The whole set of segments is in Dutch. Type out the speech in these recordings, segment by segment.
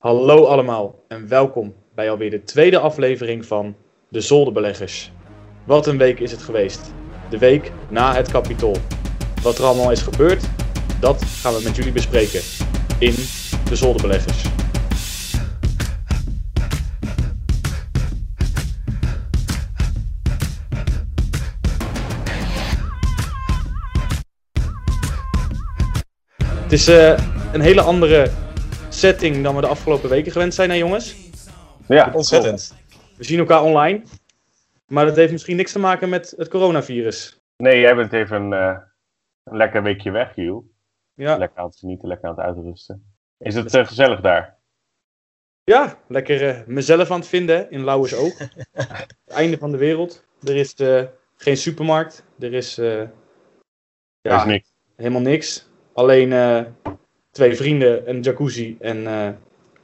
Hallo allemaal en welkom bij alweer de tweede aflevering van De Zolderbeleggers. Wat een week is het geweest. De week na het kapitool. Wat er allemaal is gebeurd, dat gaan we met jullie bespreken in De Zolderbeleggers. Het is eh, een hele andere setting dan we de afgelopen weken gewend zijn, hè jongens? Ja, Ontzettend. We zien elkaar online, maar dat heeft misschien niks te maken met het coronavirus. Nee, jij bent even eh, een lekker weekje weg. Ja, Lekker aan het genieten, lekker aan het uitrusten. Is het eh, gezellig daar? ja lekker eh, mezelf aan het vinden in Lauwersoog. het einde van de wereld. Er is geen supermarkt. Er is Er ja, is niks. helemaal niks. Alleen twee vrienden, een jacuzzi en eh,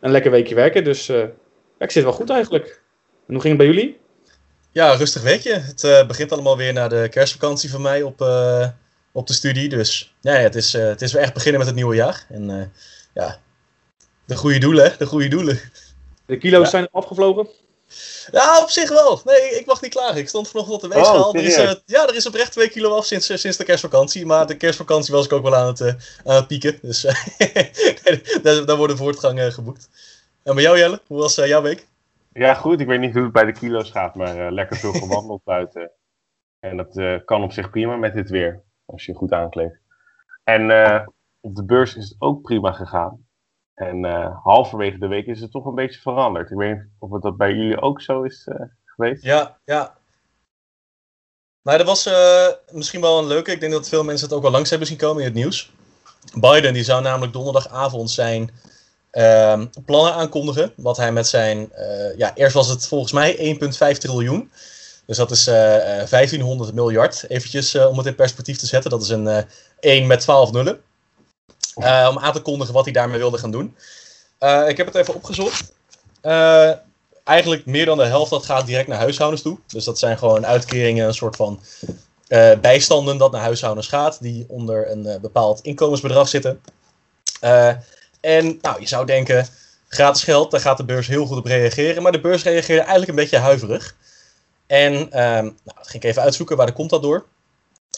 een lekker weekje werken. Dus eh, ja, ik zit wel goed eigenlijk. En hoe ging het bij jullie? Ja, rustig weekje. Het eh, begint allemaal weer na de kerstvakantie van mij op, op de studie. Dus ja, ja, het, is, het is weer echt beginnen met het nieuwe jaar. En ja, de goede doelen, de goede doelen. De kilo's Ja. zijn afgevlogen. Ja, op zich wel. Nee, ik mag niet klagen. Ik stond vanochtend op de weegschaal. Oh, er is, eh, ja, er is oprecht 2 kilo af sinds, eh, sinds de kerstvakantie. Maar de kerstvakantie was ik ook wel aan het, eh, aan het pieken. Dus daar, daar wordt een voortgang geboekt. En bij jou, Jelle? Hoe was jouw week? Ja, goed. Ik weet niet hoe het bij de kilo's gaat, maar lekker veel gewandeld buiten. En dat kan op zich prima met dit weer, als je je goed aankleedt. En op de beurs is het ook prima gegaan. En eh, halverwege de week is het toch een beetje veranderd. Ik weet niet of het dat bij jullie ook zo is eh, geweest. Ja, ja. Nou, dat was eh, misschien wel een leuke. Ik denk dat veel mensen het ook wel langs hebben zien komen in het nieuws. Biden die zou namelijk donderdagavond zijn ehm, plannen aankondigen. Wat hij met zijn, ja, eerst was het volgens mij 1,5 triljoen. Dus dat is eh, eh, 1500 miljard. Eventjes om het in perspectief te zetten. Dat is een eh 1 met 12 nullen. Eh, om aan te kondigen wat hij daarmee wilde gaan doen. Eh, ik heb het even opgezocht. Eh, eigenlijk meer dan de helft dat gaat direct naar huishoudens toe. Dus dat zijn gewoon uitkeringen, een soort van bijstanden dat naar huishoudens gaat, die onder een bepaald inkomensbedrag zitten. En nou, je zou denken, gratis geld, daar gaat de beurs heel goed op reageren. Maar de beurs reageerde eigenlijk een beetje huiverig. En ehm, nou, dat ging ik even uitzoeken, waar komt dat door?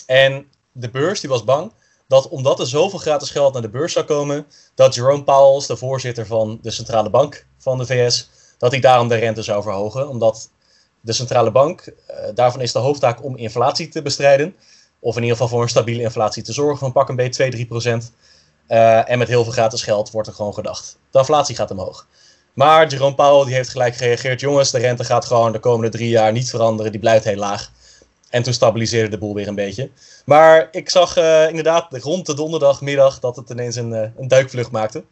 En de beurs die was bang dat omdat er zoveel gratis geld naar de beurs zou komen, dat Jerome Powell, de voorzitter van de centrale bank van de VS, dat hij daarom de rente zou verhogen. Omdat de centrale bank, eh, daarvan is de hoofdtaak om inflatie te bestrijden. Of in ieder geval voor een stabiele inflatie te zorgen van pak een beetje 2, 3 procent. Eh, en met heel veel gratis geld wordt er gewoon gedacht. De inflatie gaat omhoog. Maar Jerome Powell die heeft gelijk gereageerd. Jongens, de rente gaat gewoon de komende drie jaar niet veranderen. Die blijft heel laag. En toen stabiliseerde de boel weer een beetje. Maar ik zag eh, inderdaad rond de donderdagmiddag dat het ineens een, eh, een duikvlucht maakte.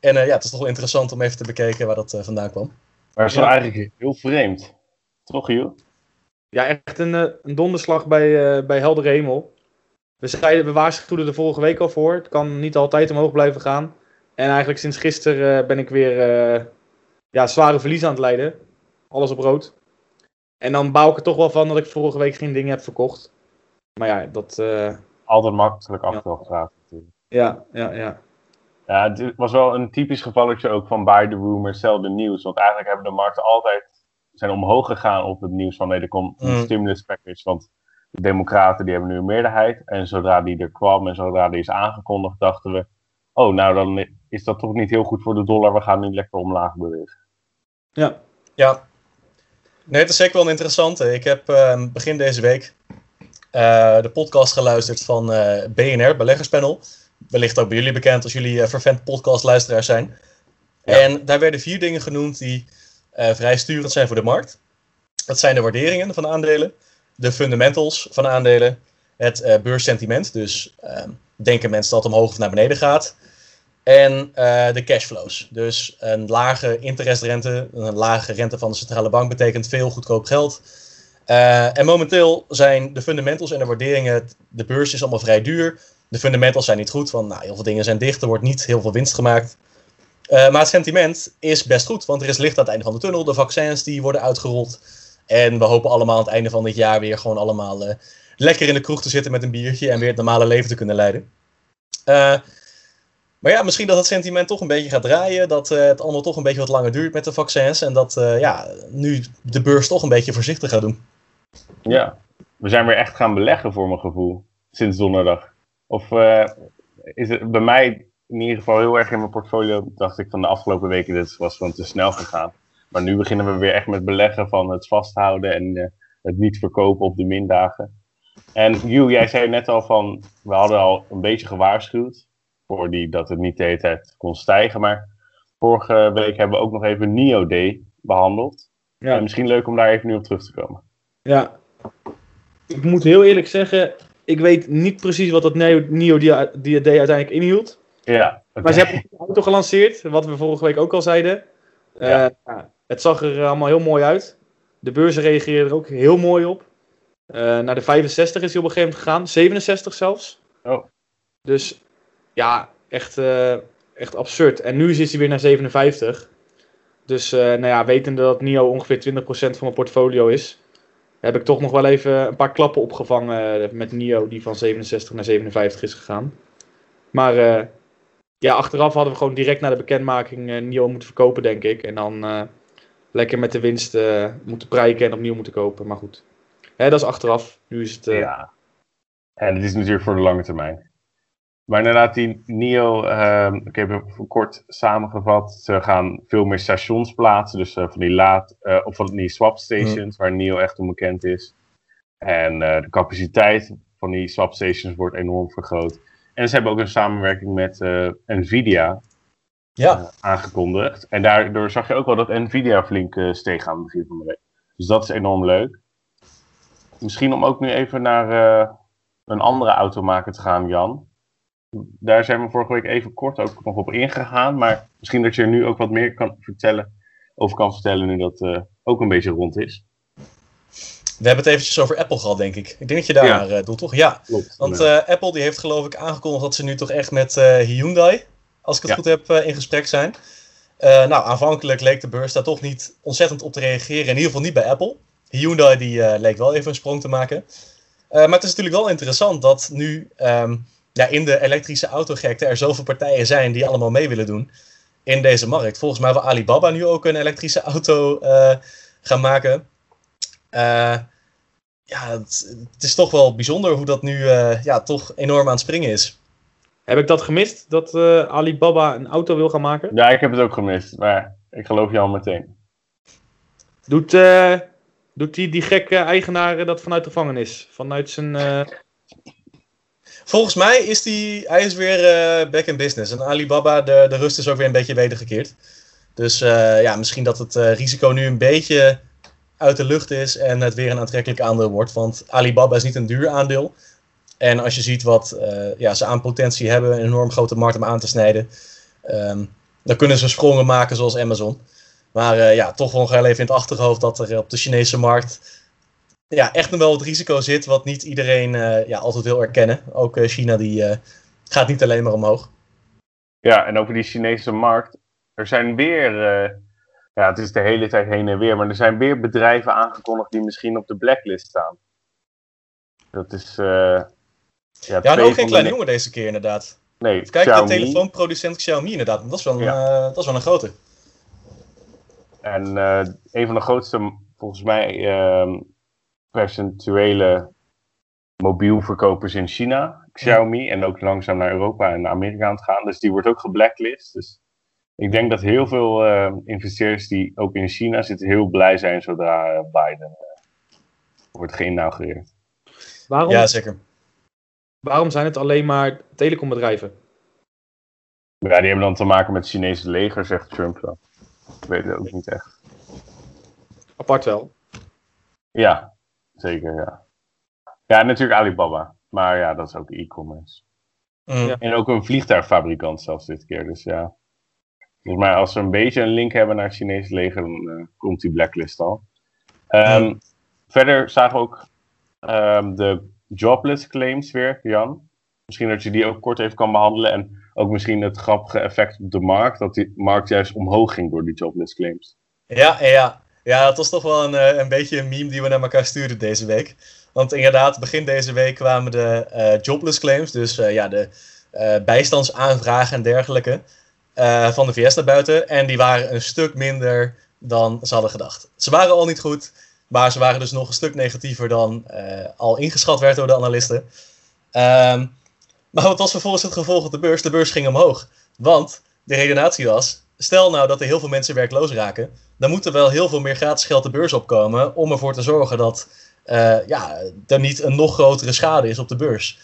En eh, ja, het is toch wel interessant om even te bekijken waar dat vandaan kwam. Maar het is wel eigenlijk heel vreemd. Toch, Giel? Ja, echt een, een donderslag bij, eh, bij heldere hemel. We, zeiden, we waarschuwden er vorige week al voor. Het kan niet altijd omhoog blijven gaan. En eigenlijk sinds gisteren ben ik weer eh, ja, zware verlies aan het leiden. Alles op rood. En dan bouw ik er toch wel van dat ik vorige week geen dingen heb verkocht. Maar ja, dat... eh, Altijd makkelijk achteraf praten natuurlijk. ja, ja, ja. Ja, het was wel een typisch gevalletje ook van buy the rumor, sell the news. Want eigenlijk hebben de markten altijd zijn omhoog gegaan op het nieuws van nee, er komt een Mm. stimulus package. Want de democraten die hebben nu een meerderheid. En zodra die er kwam en zodra die is aangekondigd, dachten we... Oh, nou dan is dat toch niet heel goed voor de dollar. We gaan nu lekker omlaag bewegen. ja. Ja. Nee, het is zeker wel een interessante. Ik heb ehm, begin deze week eh, de podcast geluisterd van eh, BNR, Beleggerspanel. Wellicht ook bij jullie bekend als jullie eh, vervent podcastluisteraars zijn. Ja. En daar werden vier dingen genoemd die vrij sturend zijn voor de markt. Dat zijn de waarderingen van aandelen, de fundamentals van aandelen, het beurssentiment. Dus ehm, denken mensen dat het omhoog of naar beneden gaat. En eh, de cashflows. Dus een lage interestrente, een lage rente van de centrale bank betekent veel goedkoop geld. Eh, en momenteel zijn de fundamentals en de waarderingen, de beurs is allemaal vrij duur. De fundamentals zijn niet goed, want nou, heel veel dingen zijn dicht, er wordt niet heel veel winst gemaakt. Eh, maar het sentiment is best goed, want er is licht aan het einde van de tunnel. De vaccins die worden uitgerold. En we hopen allemaal aan het einde van dit jaar weer gewoon allemaal lekker in de kroeg te zitten met een biertje en weer het normale leven te kunnen leiden. Eh, Maar ja, misschien dat het sentiment toch een beetje gaat draaien. Dat uh, het allemaal toch een beetje wat langer duurt met de vaccins. En dat uh, ja, nu de beurs toch een beetje voorzichtig gaat doen. Ja, we zijn weer echt gaan beleggen voor mijn gevoel. Sinds donderdag. Of uh, is het bij mij in ieder geval heel erg in mijn portfolio. Dacht ik van de afgelopen weken, dit was gewoon te snel gegaan. Maar nu beginnen we weer echt met beleggen van het vasthouden en het niet verkopen op de mindagen. En Hugh, jij zei net al van, we hadden al een beetje gewaarschuwd voor die, dat het niet de hele tijd kon stijgen. Maar vorige week hebben we ook nog even NIO Day behandeld. Ja. En misschien leuk om daar even nu op terug te komen. Ja, ik moet heel eerlijk zeggen, ik weet niet precies wat dat NIO Day uiteindelijk inhield. Ja. Maar ze hebben een auto gelanceerd, wat we vorige week ook al zeiden. Ja. Uh, het zag er allemaal heel mooi uit. De beurzen reageerden er ook heel mooi op. Uh, naar de 65 is hij op een gegeven moment gegaan. 67 zelfs. Oh. Dus ja, echt, uh, echt absurd. En nu is hij weer naar 57. Dus uh, nou ja, wetende dat NIO ongeveer 20% van mijn portfolio is, heb ik toch nog wel even een paar klappen opgevangen met NIO, die van 67 naar 57 is gegaan. Maar ja, achteraf hadden we gewoon direct na de bekendmaking NIO moeten verkopen, denk ik. En dan lekker met de winst moeten prijken en opnieuw moeten kopen. Maar goed. Hè, dat is achteraf. Nu is het. Ja. En het is natuurlijk voor de lange termijn. Maar inderdaad, die NIO, uh, ik heb het kort samengevat. Ze gaan veel meer stations plaatsen. Dus uh, van die laad, uh, of van die swap stations, mm. waar NIO echt onbekend is. En de capaciteit van die swap stations wordt enorm vergroot. En ze hebben ook een samenwerking met Nvidia ja. aangekondigd. En daardoor zag je ook wel dat Nvidia flink steeg aan het begin van de week. Dus dat is enorm leuk. Misschien om ook nu even naar een andere automaker te gaan, Jan. Daar zijn we vorige week even kort ook nog op ingegaan. Maar misschien dat je er nu ook wat meer kan vertellen, over kan vertellen nu dat uh, ook een beetje rond is. We hebben het eventjes over Apple gehad, denk ik. Ik denk dat je daar ja. uh, doet, toch? Ja. Klopt, Want Apple die heeft geloof ik aangekondigd dat ze nu toch echt met Hyundai, als ik het ja. goed heb, in gesprek zijn. nou, aanvankelijk leek de beurs daar toch niet ontzettend op te reageren. In ieder geval niet bij Apple. Hyundai die leek wel even een sprong te maken. Maar het is natuurlijk wel interessant dat nu um, ja, in de elektrische autogekte er zoveel partijen zijn die allemaal mee willen doen in deze markt. Volgens mij wil Alibaba nu ook een elektrische auto uh, gaan maken. ja, het, het, is toch wel bijzonder hoe dat nu ja, toch enorm aan het springen is. Heb ik dat gemist, dat Alibaba een auto wil gaan maken? Ja, ik heb het ook gemist, maar ik geloof je al meteen. Doet Doet die, die gekke eigenaar dat vanuit de gevangenis? Vanuit zijn. Volgens mij is die, hij is weer uh, back in business. En Alibaba, de, de rust is ook weer een beetje wedergekeerd. Dus uh, ja, misschien dat het risico nu een beetje uit de lucht is en het weer een aantrekkelijk aandeel wordt. Want Alibaba is niet een duur aandeel. En als je ziet wat ja, ze aan potentie hebben, een enorm grote markt om aan te snijden, um, dan kunnen ze sprongen maken zoals Amazon. Maar ja, toch nog even in het achterhoofd dat er op de Chinese markt ja, echt nog wel het risico zit wat niet iedereen uh, ja, altijd wil erkennen. Ook uh, China die gaat niet alleen maar omhoog. Ja, en over die Chinese markt. Er zijn weer, ja het is de hele tijd heen en weer, maar er zijn weer bedrijven aangekondigd die misschien op de blacklist staan. Dat is... ja, ja en ook geen kleine jongen deze keer inderdaad. Nee, Kijk, de telefoonproducent Xiaomi inderdaad. Dat is wel een, dat is wel een grote. En een van de grootste, volgens mij, uh, percentuele mobielverkopers in China, Xiaomi, en ook langzaam naar Europa en naar Amerika aan het gaan. Dus die wordt ook geblacklist. Dus ik denk dat heel veel uh, investeerders die ook in China zitten heel blij zijn zodra Biden wordt geïnaugureerd. Waarom, ja, zeker. Waarom zijn het alleen maar telecombedrijven? Ja, die hebben dan te maken met het Chinese leger, zegt Trump dan. Ik weet het ook niet echt. Apart wel. Ja, zeker, ja. Ja, natuurlijk Alibaba. Maar ja, dat is ook e-commerce. Mm. En ook een vliegtuigfabrikant zelfs dit keer, dus ja. Dus maar als ze een beetje een link hebben naar het Chinese leger, dan uh, komt die blacklist al. Um, mm. Verder zagen we ook um, de jobless claims weer, Jan. Misschien dat je die ook kort even kan behandelen. En ook misschien het grappige effect op de markt, dat die markt juist omhoog ging door die jobless claims. Ja, ja. Ja dat was toch wel een, eh, een beetje een meme die we naar elkaar stuurden deze week. Want inderdaad, begin deze week kwamen de uh, jobless claims, dus uh, ja, de, eh, bijstandsaanvragen en dergelijke eh, van de VS naar buiten. En die waren een stuk minder dan ze hadden gedacht. Ze waren al niet goed, maar ze waren dus nog een stuk negatiever dan eh, al ingeschat werd door de analisten. Ehm, maar wat was vervolgens het gevolg op de beurs? De beurs ging omhoog. Want de redenatie was, stel nou dat er heel veel mensen werkloos raken, dan moet er wel heel veel meer gratis geld de beurs opkomen om ervoor te zorgen dat uh, ja, er niet een nog grotere schade is op de beurs.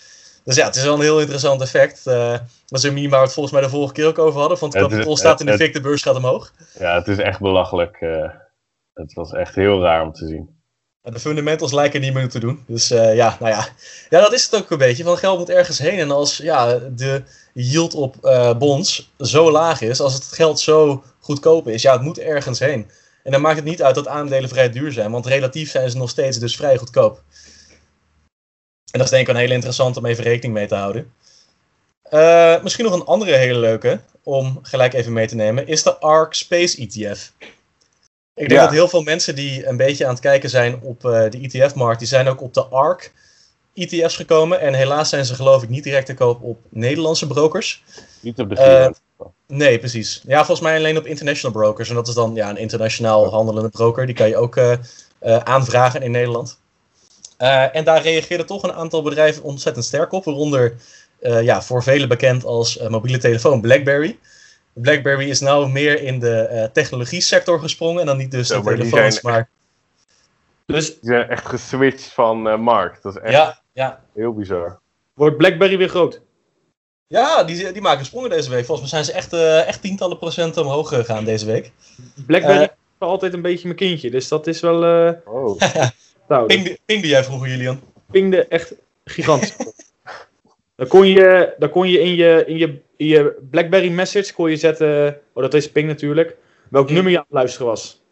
Dus ja, het is wel een heel interessant effect. Uh, dat is een meme waar we het volgens mij de vorige keer ook over hadden. Van het kapitaal staat in de fik, de beurs gaat omhoog. Ja, het is echt belachelijk. Uh, het was echt heel raar om te zien. De fundamentals lijken niet meer te doen. Dus uh, ja, nou ja. Ja, dat is het ook een beetje. Van geld moet ergens heen. En als ja, de yield op bonds zo laag is, als het geld zo goedkoop is, ja, het moet ergens heen. En dan maakt het niet uit dat aandelen vrij duur zijn, want relatief zijn ze nog steeds dus vrij goedkoop. En dat is denk ik een hele interessant om even rekening mee te houden. Uh, misschien nog een andere hele leuke, om gelijk even mee te nemen, is de ARK Space ETF. Ik denk ja. dat heel veel mensen die een beetje aan het kijken zijn op uh, de ETF-markt, die zijn ook op de ARK ETF's gekomen. En helaas zijn ze geloof ik niet direct te koop op Nederlandse brokers. Niet op de uh, Nee, precies. Ja, volgens mij alleen op international brokers. En dat is dan ja, een internationaal handelende broker. Die kan je ook uh, uh, aanvragen in Nederland. Uh, en daar reageerden toch een aantal bedrijven ontzettend sterk op. Waaronder ja, voor velen bekend als mobiele telefoon BlackBerry. BlackBerry is nou meer in de technologie sector gesprongen. En dan niet dus de telefoons, maar... maar... Dus... Die zijn echt geswitcht van markt. Dat is echt ja, ja. heel bizar. Wordt BlackBerry weer groot? Ja, die, die maken sprongen deze week. Volgens mij zijn ze echt, uh, echt tientallen procenten omhoog gegaan deze week. Blackberry uh, is altijd een beetje mijn kindje, dus dat is wel... Uh... Oh. nou, pingde, pingde jij vroeger, Julian? Pingde echt gigantisch. dan kon je, dan kon je, in, je, in, je in je Blackberry message kon je zetten... Oh, dat is ping natuurlijk. Welk Hmm. nummer je aan het luisteren was.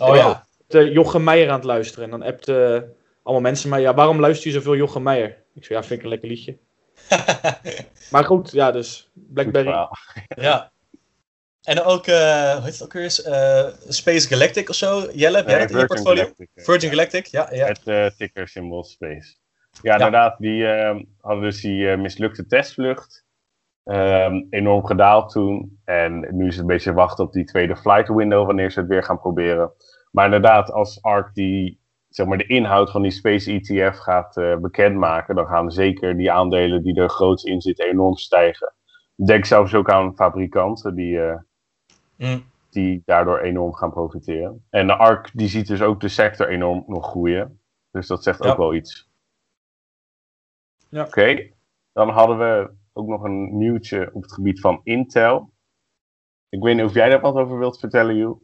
Oh ja. appte Jochem Meijer aan het luisteren. En dan appte allemaal mensen mij... Ja, waarom luister je zoveel Jochem Meijer? Ik zei, ja, vind ik een lekker liedje. Maar goed, ja, dus Blackberry. ja. En ook, uh, hoe heet het ook weer eens? Uh, Space Galactic of zo? Jelle, heb jij Nee, dat in je Virgin portfolio? Galactic, eh, Virgin Galactic, ja. ja. Het uh, ticker symbol Space. Ja, inderdaad. Die uh, hadden dus die uh, mislukte testvlucht. Um, enorm gedaald toen. En nu is het een beetje wachten op die tweede flight window, wanneer ze het weer gaan proberen. Maar inderdaad, als ARK die, zeg maar, de inhoud van die Space ETF gaat uh, bekendmaken, dan gaan zeker die aandelen die er groots in zitten enorm stijgen. Denk zelfs ook aan fabrikanten die, uh, Mm. die daardoor enorm gaan profiteren. En de ARK die ziet dus ook de sector enorm nog groeien. Dus dat zegt Ja. ook wel iets. Ja. Oké, dan hadden we ook nog een nieuwtje op het gebied van Intel. Ik weet niet of jij daar wat over wilt vertellen, Joe. Of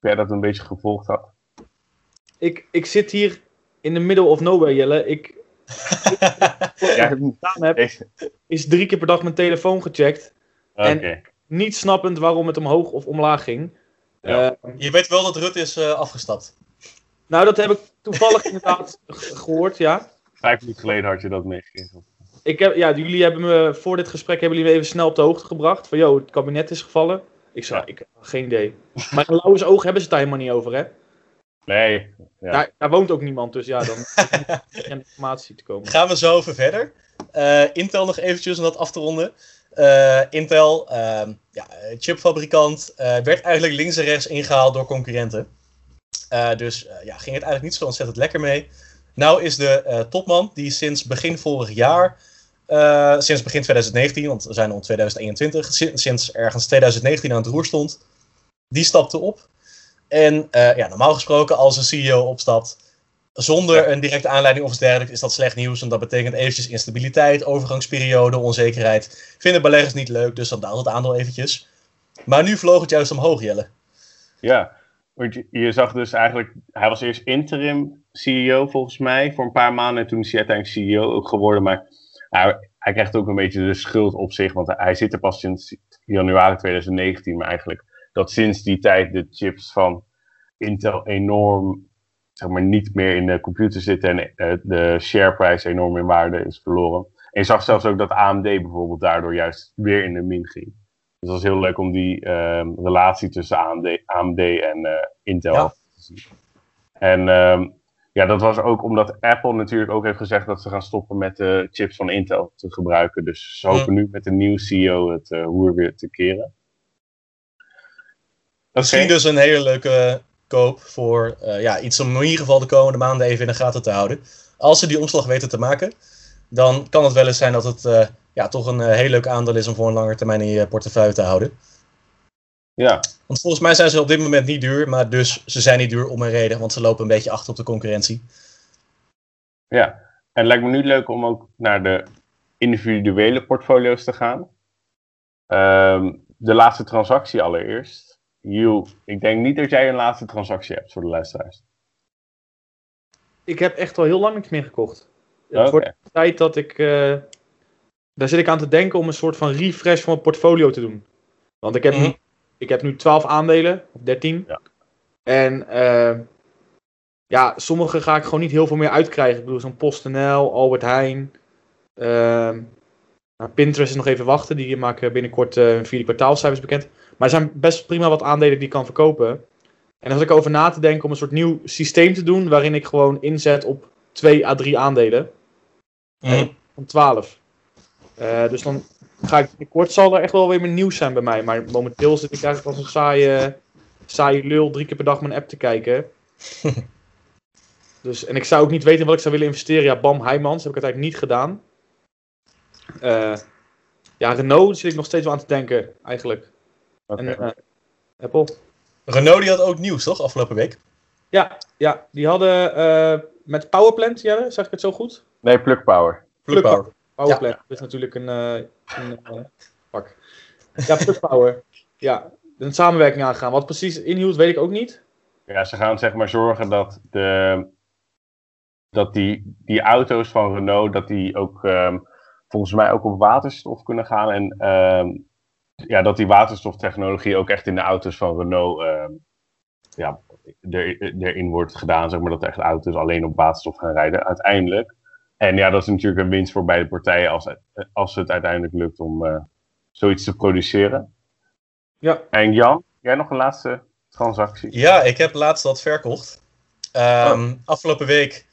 jij dat een beetje gevolgd had. Ik, ik zit hier in de middle of nowhere, Jelle. Ik Ja, gedaan heb, is drie keer per dag mijn telefoon gecheckt. En- Niet snappend waarom het omhoog of omlaag ging. Ja. Eh, Je weet wel dat Rutte is eh, afgestapt. nou, dat heb ik toevallig inderdaad gehoord, ja. Vijf minuten geleden had je dat meegekregen. Ik heb, ja, jullie hebben me voor dit gesprek hebben jullie me even snel op de hoogte gebracht. Van, joh, het kabinet is gevallen. Ik zei, Ja. ik heb geen idee. Maar in Lauwers oog hebben ze het daar helemaal niet over, hè? Nee. Ja. Daar, daar woont ook niemand, dus ja, dan is er informatie te komen. Gaan we zo over verder. Eh, Intel nog eventjes om dat af te ronden. Eh, Intel, ehm, ja, chipfabrikant, eh, werd eigenlijk links en rechts ingehaald door concurrenten. Eh, dus ja, ging het eigenlijk niet zo ontzettend lekker mee. Nou is de eh, topman, die sinds begin vorig jaar, eh, sinds begin 2019, want we zijn al in 2021, sinds, sinds ergens 2019 aan het roer stond, die stapte op. En eh, ja, normaal gesproken, als een CEO opstapt, zonder een directe aanleiding of iets dergelijks is dat slecht nieuws. En dat betekent eventjes instabiliteit, overgangsperiode, onzekerheid. Vinden beleggers niet leuk, dus dan daalt het aandeel eventjes. Maar nu vloog het juist omhoog, Jelle. Ja, want je, je zag dus eigenlijk, hij was eerst interim CEO volgens mij voor een paar maanden en toen is hij uiteindelijk CEO ook geworden. Maar hij, hij krijgt ook een beetje de schuld op zich, want hij zit er pas sinds januari 2019. Maar eigenlijk dat sinds die tijd de chips van Intel enorm, zeg maar, niet meer in de computer zitten en eh, de shareprice enorm in waarde is verloren. En je zag zelfs ook dat AMD bijvoorbeeld daardoor juist weer in de min ging. Dus dat is heel leuk om die ehm, relatie tussen AMD, AMD en eh, Intel Ja. te zien. En ehm, ja, dat was ook omdat Apple natuurlijk ook heeft gezegd dat ze gaan stoppen met de chips van Intel te gebruiken. Dus ze hopen nu met de nieuwe CEO het uh, roer weer te keren. Misschien dus een hele leuke koop voor uh, ja, iets om in ieder geval de komende maanden even in de gaten te houden. Als ze die omslag weten te maken, dan kan het wel eens zijn dat het uh, ja, toch een heel leuk aandeel is om voor een lange termijn in je portefeuille te houden. Ja. Want volgens mij zijn ze op dit moment niet duur, maar dus ze zijn niet duur om een reden, want ze lopen een beetje achter op de concurrentie. Ja, en het lijkt me nu leuk om ook naar de individuele portfolio's te gaan. Um, de laatste transactie allereerst. You, ik denk niet dat jij een laatste transactie hebt voor de luisteraars. Ik heb echt al heel lang niks meer gekocht. Het wordt tijd dat ik. Uh, daar zit ik aan te denken om een soort van refresh van mijn portfolio te doen. Want ik heb mm -hmm. nu ik heb nu 12 aandelen, of 13. Ja. En uh, ja, sommige ga ik gewoon niet heel veel meer uitkrijgen. Ik bedoel, zo'n PostNL, Albert Heijn. Uh, nou, Pinterest is nog even wachten. Die maken binnenkort uh, vierde kwartaalcijfers bekend. Maar er zijn best prima wat aandelen die ik kan verkopen. En dan zat ik over na te denken om een soort nieuw systeem te doen. Waarin ik gewoon inzet op 2 à 3 aandelen. Mm. Van 12. Uh, dus dan ga ik binnenkort zal er echt wel weer meer nieuws zijn bij mij. Maar momenteel zit ik eigenlijk als een saaie, saaie lul drie keer per dag mijn app te kijken. dus, en ik zou ook niet weten wat ik zou willen investeren. Ja, Bam Heijmans heb ik uiteindelijk niet gedaan. Uh, ja, Renault zit ik nog steeds wel aan te denken, eigenlijk. Okay. En uh, Apple. Renault die had ook nieuws, toch, afgelopen week? Ja, ja die hadden uh, met Powerplant, Jelle, zeg ik het zo goed? Nee, Plug Power. Plug Power. Powerplant, ja. dat is natuurlijk een, uh, een uh, pak. Ja, Plug Power. Ja, een samenwerking aangaan. Wat precies inhield, weet ik ook niet. Ja, ze gaan zeg maar zorgen dat, de, dat die, die auto's van Renault, dat die ook um, volgens mij ook op waterstof kunnen gaan. En um, ja, dat die waterstoftechnologie ook echt in de auto's van Renault um, ja, er, erin wordt gedaan. Zeg maar dat echt auto's alleen op waterstof gaan rijden uiteindelijk. En ja, dat is natuurlijk een winst voor beide partijen als, als het uiteindelijk lukt om uh, zoiets te produceren. Ja. En Jan, jij nog een laatste transactie? Ja, ik heb laatst dat verkocht. Um, oh. Afgelopen week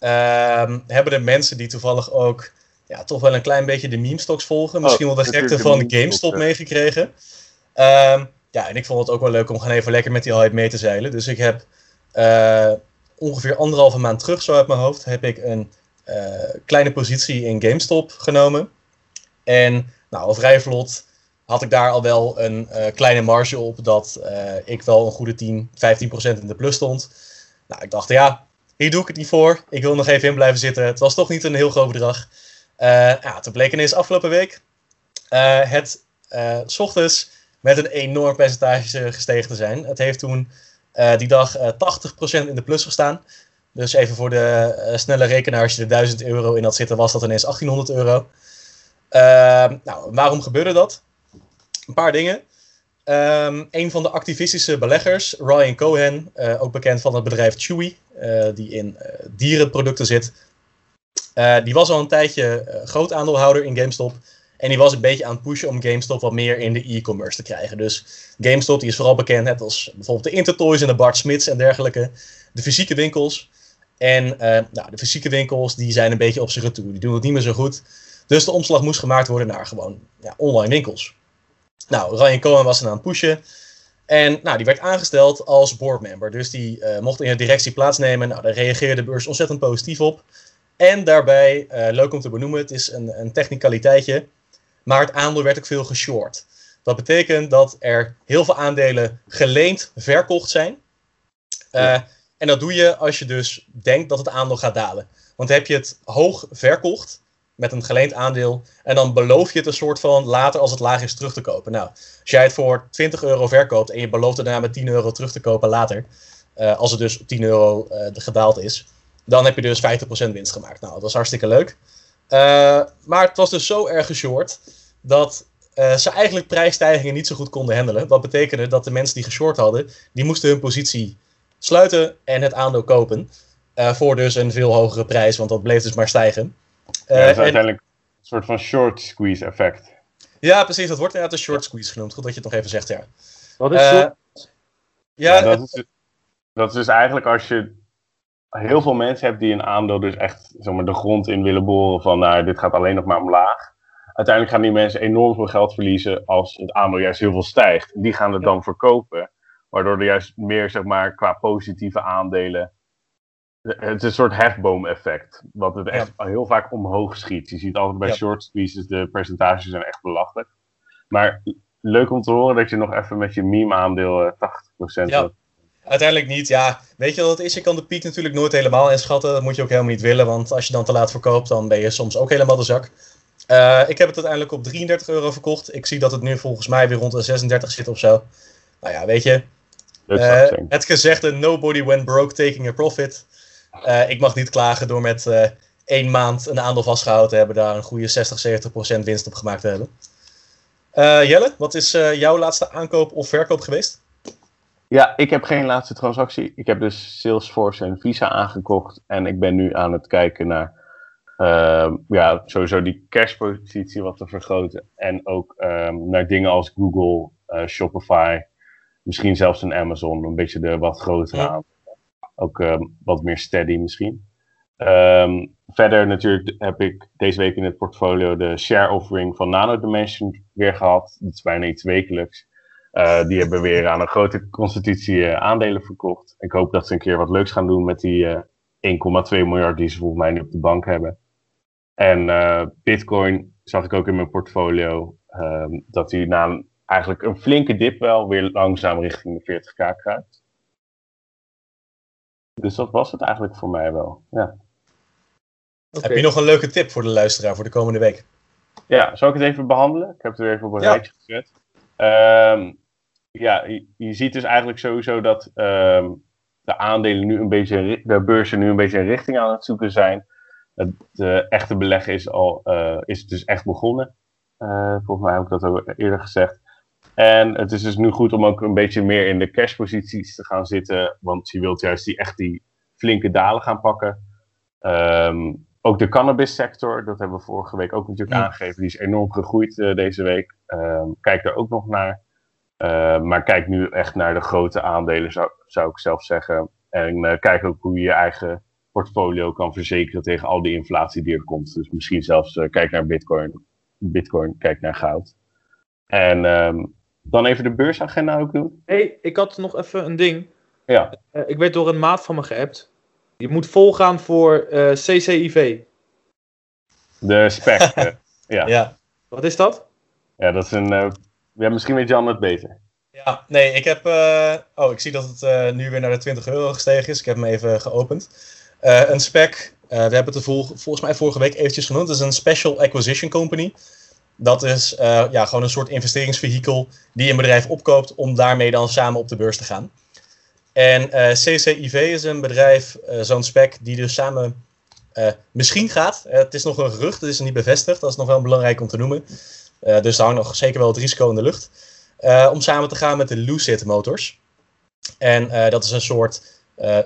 um, hebben de mensen die toevallig ook ja, toch wel een klein beetje de meme-stocks volgen, misschien oh, wel de gekte van GameStop meegekregen. Um, ja, en ik vond het ook wel leuk om gewoon even lekker met die hype mee te zeilen. Dus ik heb uh, ongeveer anderhalve maand terug, zo uit mijn hoofd, heb ik een uh, kleine positie in GameStop genomen. En nou, al vrij vlot had ik daar al wel een uh, kleine marge op dat ik wel een goede 10, 15% in de plus stond. Nou, ik dacht, ja, hier doe ik het niet voor. Ik wil nog even in blijven zitten. Het was toch niet een heel groot bedrag. Ja, toen bleek ineens afgelopen week het s ochtends met een enorm percentage gestegen te zijn. Het heeft toen die dag 80% in de plus gestaan. Dus even voor de snelle rekenaar, als je er 1000 euro in had zitten, was dat ineens 1800 euro. Uh, nou, waarom gebeurde dat? Een paar dingen. Um, een van de activistische beleggers, Ryan Cohen, ook bekend van het bedrijf Chewy, die in dierenproducten zit. Die was al een tijdje groot aandeelhouder in GameStop. En die was een beetje aan het pushen om GameStop wat meer in de e-commerce te krijgen. Dus GameStop die is vooral bekend net als bijvoorbeeld de Intertoys en de Bart Smits en dergelijke. De fysieke winkels. En uh, nou, de fysieke winkels die zijn een beetje op zich retour. Die doen het niet meer zo goed. Dus de omslag moest gemaakt worden naar gewoon ja, online winkels. Nou, Ryan Cohen was er aan het pushen. En nou, die werd aangesteld als boardmember. Dus die mocht in de directie plaatsnemen. Nou, daar reageerde de beurs ontzettend positief op. En daarbij, uh, leuk om te benoemen, het is een, een technicaliteitje. Maar het aandeel werd ook veel geshort. Dat betekent dat er heel veel aandelen geleend verkocht zijn. Ja. En dat doe je als je dus denkt dat het aandeel gaat dalen. Want heb je het hoog verkocht met een geleend aandeel en dan beloof je het een soort van later als het laag is terug te kopen. Nou, als jij het voor 20 euro verkoopt en je belooft het daarna met 10 euro terug te kopen later, uh, als het dus op 10 euro uh, gedaald is, dan heb je dus 50% winst gemaakt. Nou, dat was hartstikke leuk. Uh, maar het was dus zo erg geshort dat ze eigenlijk prijsstijgingen niet zo goed konden handelen. Wat betekende dat de mensen die geshort hadden, die moesten hun positie sluiten en het aandeel kopen. Uh, voor dus een veel hogere prijs, want dat bleef dus maar stijgen. Uh, ja, dat is uiteindelijk een soort van short squeeze effect. Ja, precies. Dat wordt inderdaad een short squeeze genoemd. Goed dat je het nog even zegt, ja. Wat is uh, Ja, ja dat, is, dat is dus eigenlijk als je, heel veel mensen hebt die een aandeel dus echt zeg maar, de grond in willen boren van nou, dit gaat alleen nog maar omlaag. Uiteindelijk gaan die mensen enorm veel geld verliezen als het aandeel juist heel veel stijgt. Die gaan het dan verkopen, waardoor er juist meer zeg maar, qua positieve aandelen het is een soort hefboom-effect. Wat het echt heel vaak omhoog schiet. Je ziet altijd bij short squeezes, de percentages zijn echt belachelijk. Maar leuk om te horen dat je nog even met je meme-aandeel 80% eh, ja. Uiteindelijk niet, ja. Weet je wat het is? Je kan de piek natuurlijk nooit helemaal inschatten. Dat moet je ook helemaal niet willen, want als je dan te laat verkoopt, dan ben je soms ook helemaal de zak. Uh, ik heb het uiteindelijk op 33 euro verkocht. Ik zie dat het nu volgens mij weer rond de 36 zit of zo. Nou ja, weet je. Uh, het gezegde nobody went broke taking a profit. Uh, ik mag niet klagen door met één maand een aandeel vastgehouden te hebben, daar een goede 60, 70 procent winst op gemaakt te hebben. Jelle, wat is jouw laatste aankoop of verkoop geweest? Ja, ik heb geen laatste transactie. Ik heb dus Salesforce en Visa aangekocht en ik ben nu aan het kijken naar ehm, ja, sowieso die cashpositie wat te vergroten. En ook um, naar dingen als Google, Shopify, misschien zelfs een Amazon, een beetje de wat grotere ja. Ook ehm, wat meer steady misschien. Um, verder natuurlijk heb ik deze week in het portfolio de share offering van Nano Dimension weer gehad. Dat is bijna iets wekelijks. Uh, die hebben weer aan een grote constitutie uh, aandelen verkocht. Ik hoop dat ze een keer wat leuks gaan doen met die uh, eh, 1,2 miljard die ze volgens mij nu op de bank hebben. En Bitcoin zag ik ook in mijn portfolio um, dat hij na een, eigenlijk een flinke dip wel weer langzaam richting de 40k kruipt. Dus dat was het eigenlijk voor mij wel. Ja. Heb je nog een leuke tip voor de luisteraar voor de komende week? Ja, zal ik het even behandelen? Ik heb het er even op een rijtje gezet. Um, ja, je, ziet dus eigenlijk sowieso dat um, de aandelen nu een beetje, de beurzen nu een beetje een richting aan het zoeken zijn. Het de echte beleggen is, al, uh, is dus echt begonnen. Uh, volgens mij heb ik dat ook eerder gezegd. En het is dus nu goed om ook een beetje meer in de cashposities te gaan zitten. Want je wilt juist die, echt die flinke dalen gaan pakken. Um, ook de cannabis sector, dat hebben we vorige week ook natuurlijk aangegeven. Die is enorm gegroeid uh, deze week. Um, kijk er ook nog naar. Uh, maar kijk nu echt naar de grote aandelen, zou, zou ik zelf zeggen. En uh, kijk ook hoe je je eigen portfolio kan verzekeren tegen al die inflatie die er komt. Dus misschien zelfs kijk naar bitcoin. Bitcoin, kijk naar goud. En um, dan even de beursagenda ook doen. hey, ik had nog even een ding. Ja. Uh, ik werd door een maat van me geappt. Je moet volgaan voor uh, eh, CCIV. De spec. uh, ja. ja. Wat is dat? Ja, dat is een. ja, misschien weet Jan het beter. Ja, nee, ik heb. oh, ik zie dat het nu weer naar de 20 euro gestegen is. Ik heb hem even geopend. een spec. we hebben het er vol, volgens mij vorige week eventjes genoemd. Het is een Special Acquisition Company. Dat is uh, ja, gewoon een soort investeringsvehikel die een bedrijf opkoopt om daarmee dan samen op de beurs te gaan. En eh, CCIV is een bedrijf, uh, zo'n spec, die dus samen misschien gaat. het is nog een gerucht, het is niet bevestigd. Dat is nog wel belangrijk om te noemen. dus daar hangt nog zeker wel het risico in de lucht. om samen te gaan met de Lucid Motors. En dat is een soort,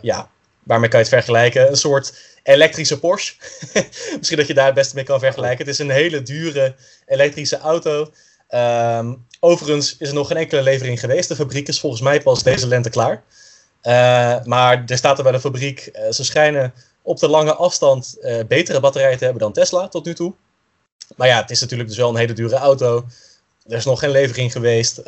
ja, waarmee kan je het vergelijken? Een soort elektrische Porsche. Misschien dat je daar het beste mee kan vergelijken. Het is een hele dure elektrische auto. Um, overigens is er nog geen enkele levering geweest. De fabriek is volgens mij pas deze lente klaar. Uh, maar er staat er bij de fabriek, uh, ze schijnen op de lange afstand uh, betere batterijen te hebben dan Tesla tot nu toe. Maar ja, het is natuurlijk dus wel een hele dure auto. Er is nog geen levering geweest.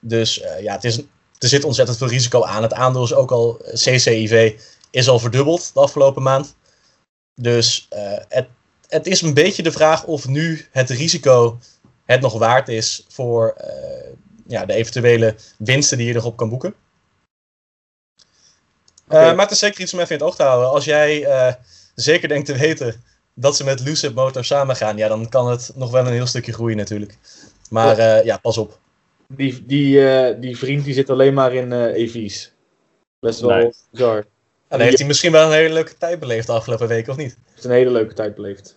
Dus ja, het is, er zit ontzettend veel risico aan. Het aandeel is ook al CCIV is al verdubbeld de afgelopen maand. Dus het, het is een beetje de vraag of nu het risico het nog waard is voor ja, de eventuele winsten die je erop kan boeken. Okay. Uh, maar het is zeker iets om even in het oog te houden. Als jij zeker denkt te weten dat ze met Lucid Motor samen gaan, ja, dan kan het nog wel een heel stukje groeien natuurlijk. Maar ja, ja pas op. Die, die, die vriend die zit alleen maar in EV's. Best wel nice. bizar. En heeft hij misschien wel een hele leuke tijd beleefd de afgelopen weken, of niet? Heeft een hele leuke tijd beleefd.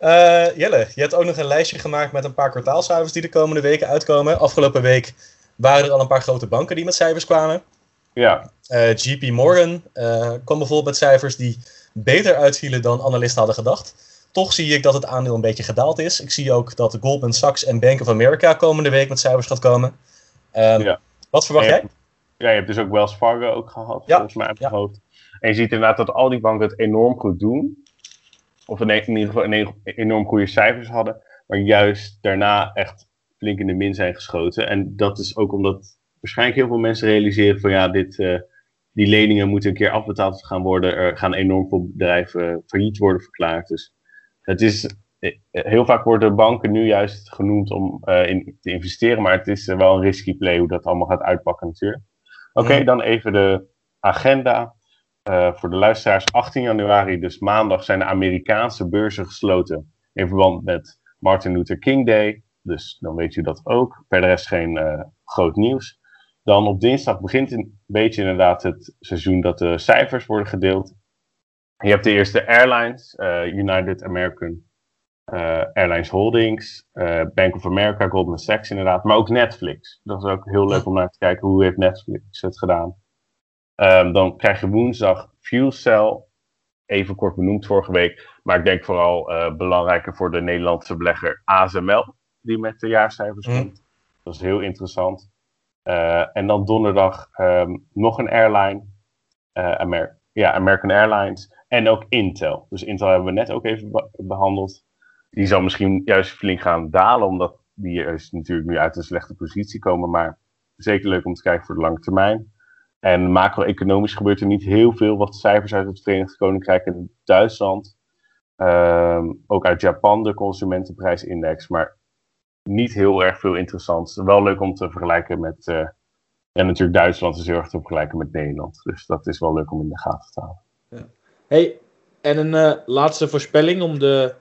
uh, Jelle, je hebt ook nog een lijstje gemaakt met een paar kwartaalcijfers die de komende weken uitkomen. Afgelopen week waren er al een paar grote banken die met cijfers kwamen. Ja. Uh, eh, JP Morgan uh, kwam bijvoorbeeld met cijfers die beter uitvielen dan analisten hadden gedacht. Toch zie ik dat het aandeel een beetje gedaald is. Ik zie ook dat Goldman Sachs en Bank of America komende week met cijfers gaat komen. Um, ja. Wat verwacht jij? ja, je hebt dus ook Wells Fargo ook gehad, Ja, volgens mij uit mijn ja. hoofd. En je ziet inderdaad dat al die banken het enorm goed doen. Of in in ieder geval een enorm goede cijfers hadden. Maar juist daarna echt flink in de min zijn geschoten. En dat is ook omdat waarschijnlijk heel veel mensen realiseren van ja, dit, eh, die leningen moeten een keer afbetaald gaan worden. Er gaan enorm veel bedrijven failliet worden verklaard. Dus het is, eh, heel vaak worden banken nu juist genoemd om eh, in te investeren. Maar het is eh, wel een risky play hoe dat allemaal gaat uitpakken natuurlijk. Oké, dan even de agenda. Eh, voor de luisteraars, 18 januari, dus maandag, zijn de Amerikaanse beurzen gesloten in verband met Martin Luther King Day. Dus dan weet u dat ook. Verder is geen eh, groot nieuws. Dan op dinsdag begint een beetje inderdaad het seizoen dat de cijfers worden gedeeld. Je hebt de eerste airlines, eh, United American eh, Airlines Holdings, Bank of America, Goldman Sachs inderdaad, maar ook Netflix. Dat is ook heel leuk om naar te kijken hoe heeft Netflix het gedaan. Ehm, dan krijg je woensdag FuelCell, even kort benoemd vorige week, maar ik denk vooral belangrijker voor de Nederlandse belegger ASML, die met de jaarcijfers Mm. komt. Dat is heel interessant. Eh, en dan donderdag ehm, nog een airline, eh, Amer ja, American Airlines en ook Intel. Dus Intel hebben we net ook even be- behandeld. Die zal misschien juist flink gaan dalen, omdat die juist natuurlijk nu uit een slechte positie komen. Maar zeker leuk om te kijken voor de lange termijn. En macro-economisch gebeurt er niet heel veel. Wat cijfers uit het Verenigd Koninkrijk en Duitsland. Ehm, ook uit Japan de consumentenprijsindex. Maar niet heel erg veel interessants. Wel leuk om te vergelijken met. eh, en natuurlijk Duitsland is heel erg te vergelijken met Nederland. Dus dat is wel leuk om in de gaten te houden. Hey, en een eh, laatste voorspelling om de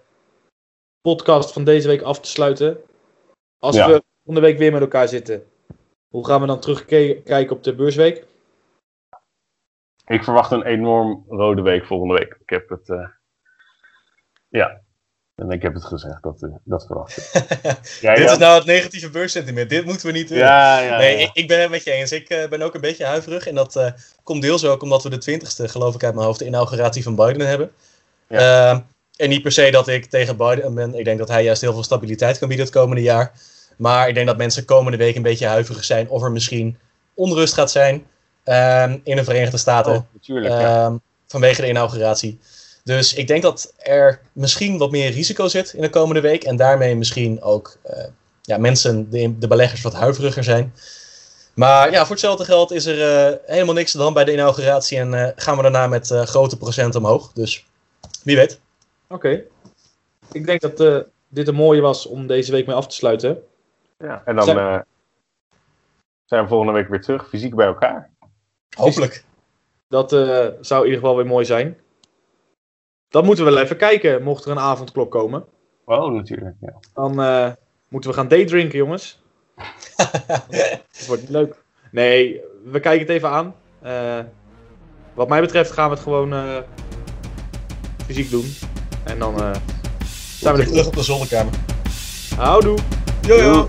podcast van deze week af te sluiten. Als Ja. we volgende week weer met elkaar zitten, hoe gaan we dan terugkijken op de beursweek? Ik verwacht een enorm rode week volgende week. Ik heb het. eh, ja. En ik heb het gezegd, dat, eh, dat verwacht ik. Ja, Dit ja. is nou het negatieve beurssentiment. Dit moeten we niet doen. Ja, ja, nee. Ik, ik ben het met je eens. Ik eh, ben ook een beetje huiverig. En dat eh, komt deels ook omdat we de 20ste, geloof ik uit mijn hoofd, de inauguratie van Biden hebben. Ehm, en niet per se dat ik tegen Biden ben. Ik denk dat hij juist heel veel stabiliteit kan bieden het komende jaar. Maar ik denk dat mensen komende week een beetje huiverig zijn of er misschien onrust gaat zijn ehm, in de Verenigde Staten. Oh, natuurlijk. Ehm, vanwege de inauguratie. Dus ik denk dat er misschien wat meer risico zit in de komende week. En daarmee misschien ook eh, ja, mensen, de, de beleggers, wat huiveriger zijn. Maar ja, voor hetzelfde geld is er eh, helemaal niks dan bij de inauguratie. En eh, gaan we daarna met eh, grote procenten omhoog. Dus wie weet. Oké. Ik denk dat eh, dit een mooie was om deze week mee af te sluiten. ja. En dan Zijn- eh, zijn we volgende week weer terug, fysiek bij elkaar. Hopelijk. Dat eh, zou in ieder geval weer mooi zijn. Dan moeten we wel even kijken, mocht er een avondklok komen. Oh, natuurlijk. Ja. Dan eh, moeten we gaan daydrinken, jongens. Het wordt niet leuk. Nee, we kijken het even aan. Eh, wat mij betreft gaan we het gewoon eh, fysiek doen. En dan eh, zijn we er. Terug op de zonnekamer. Houdoe! Doei.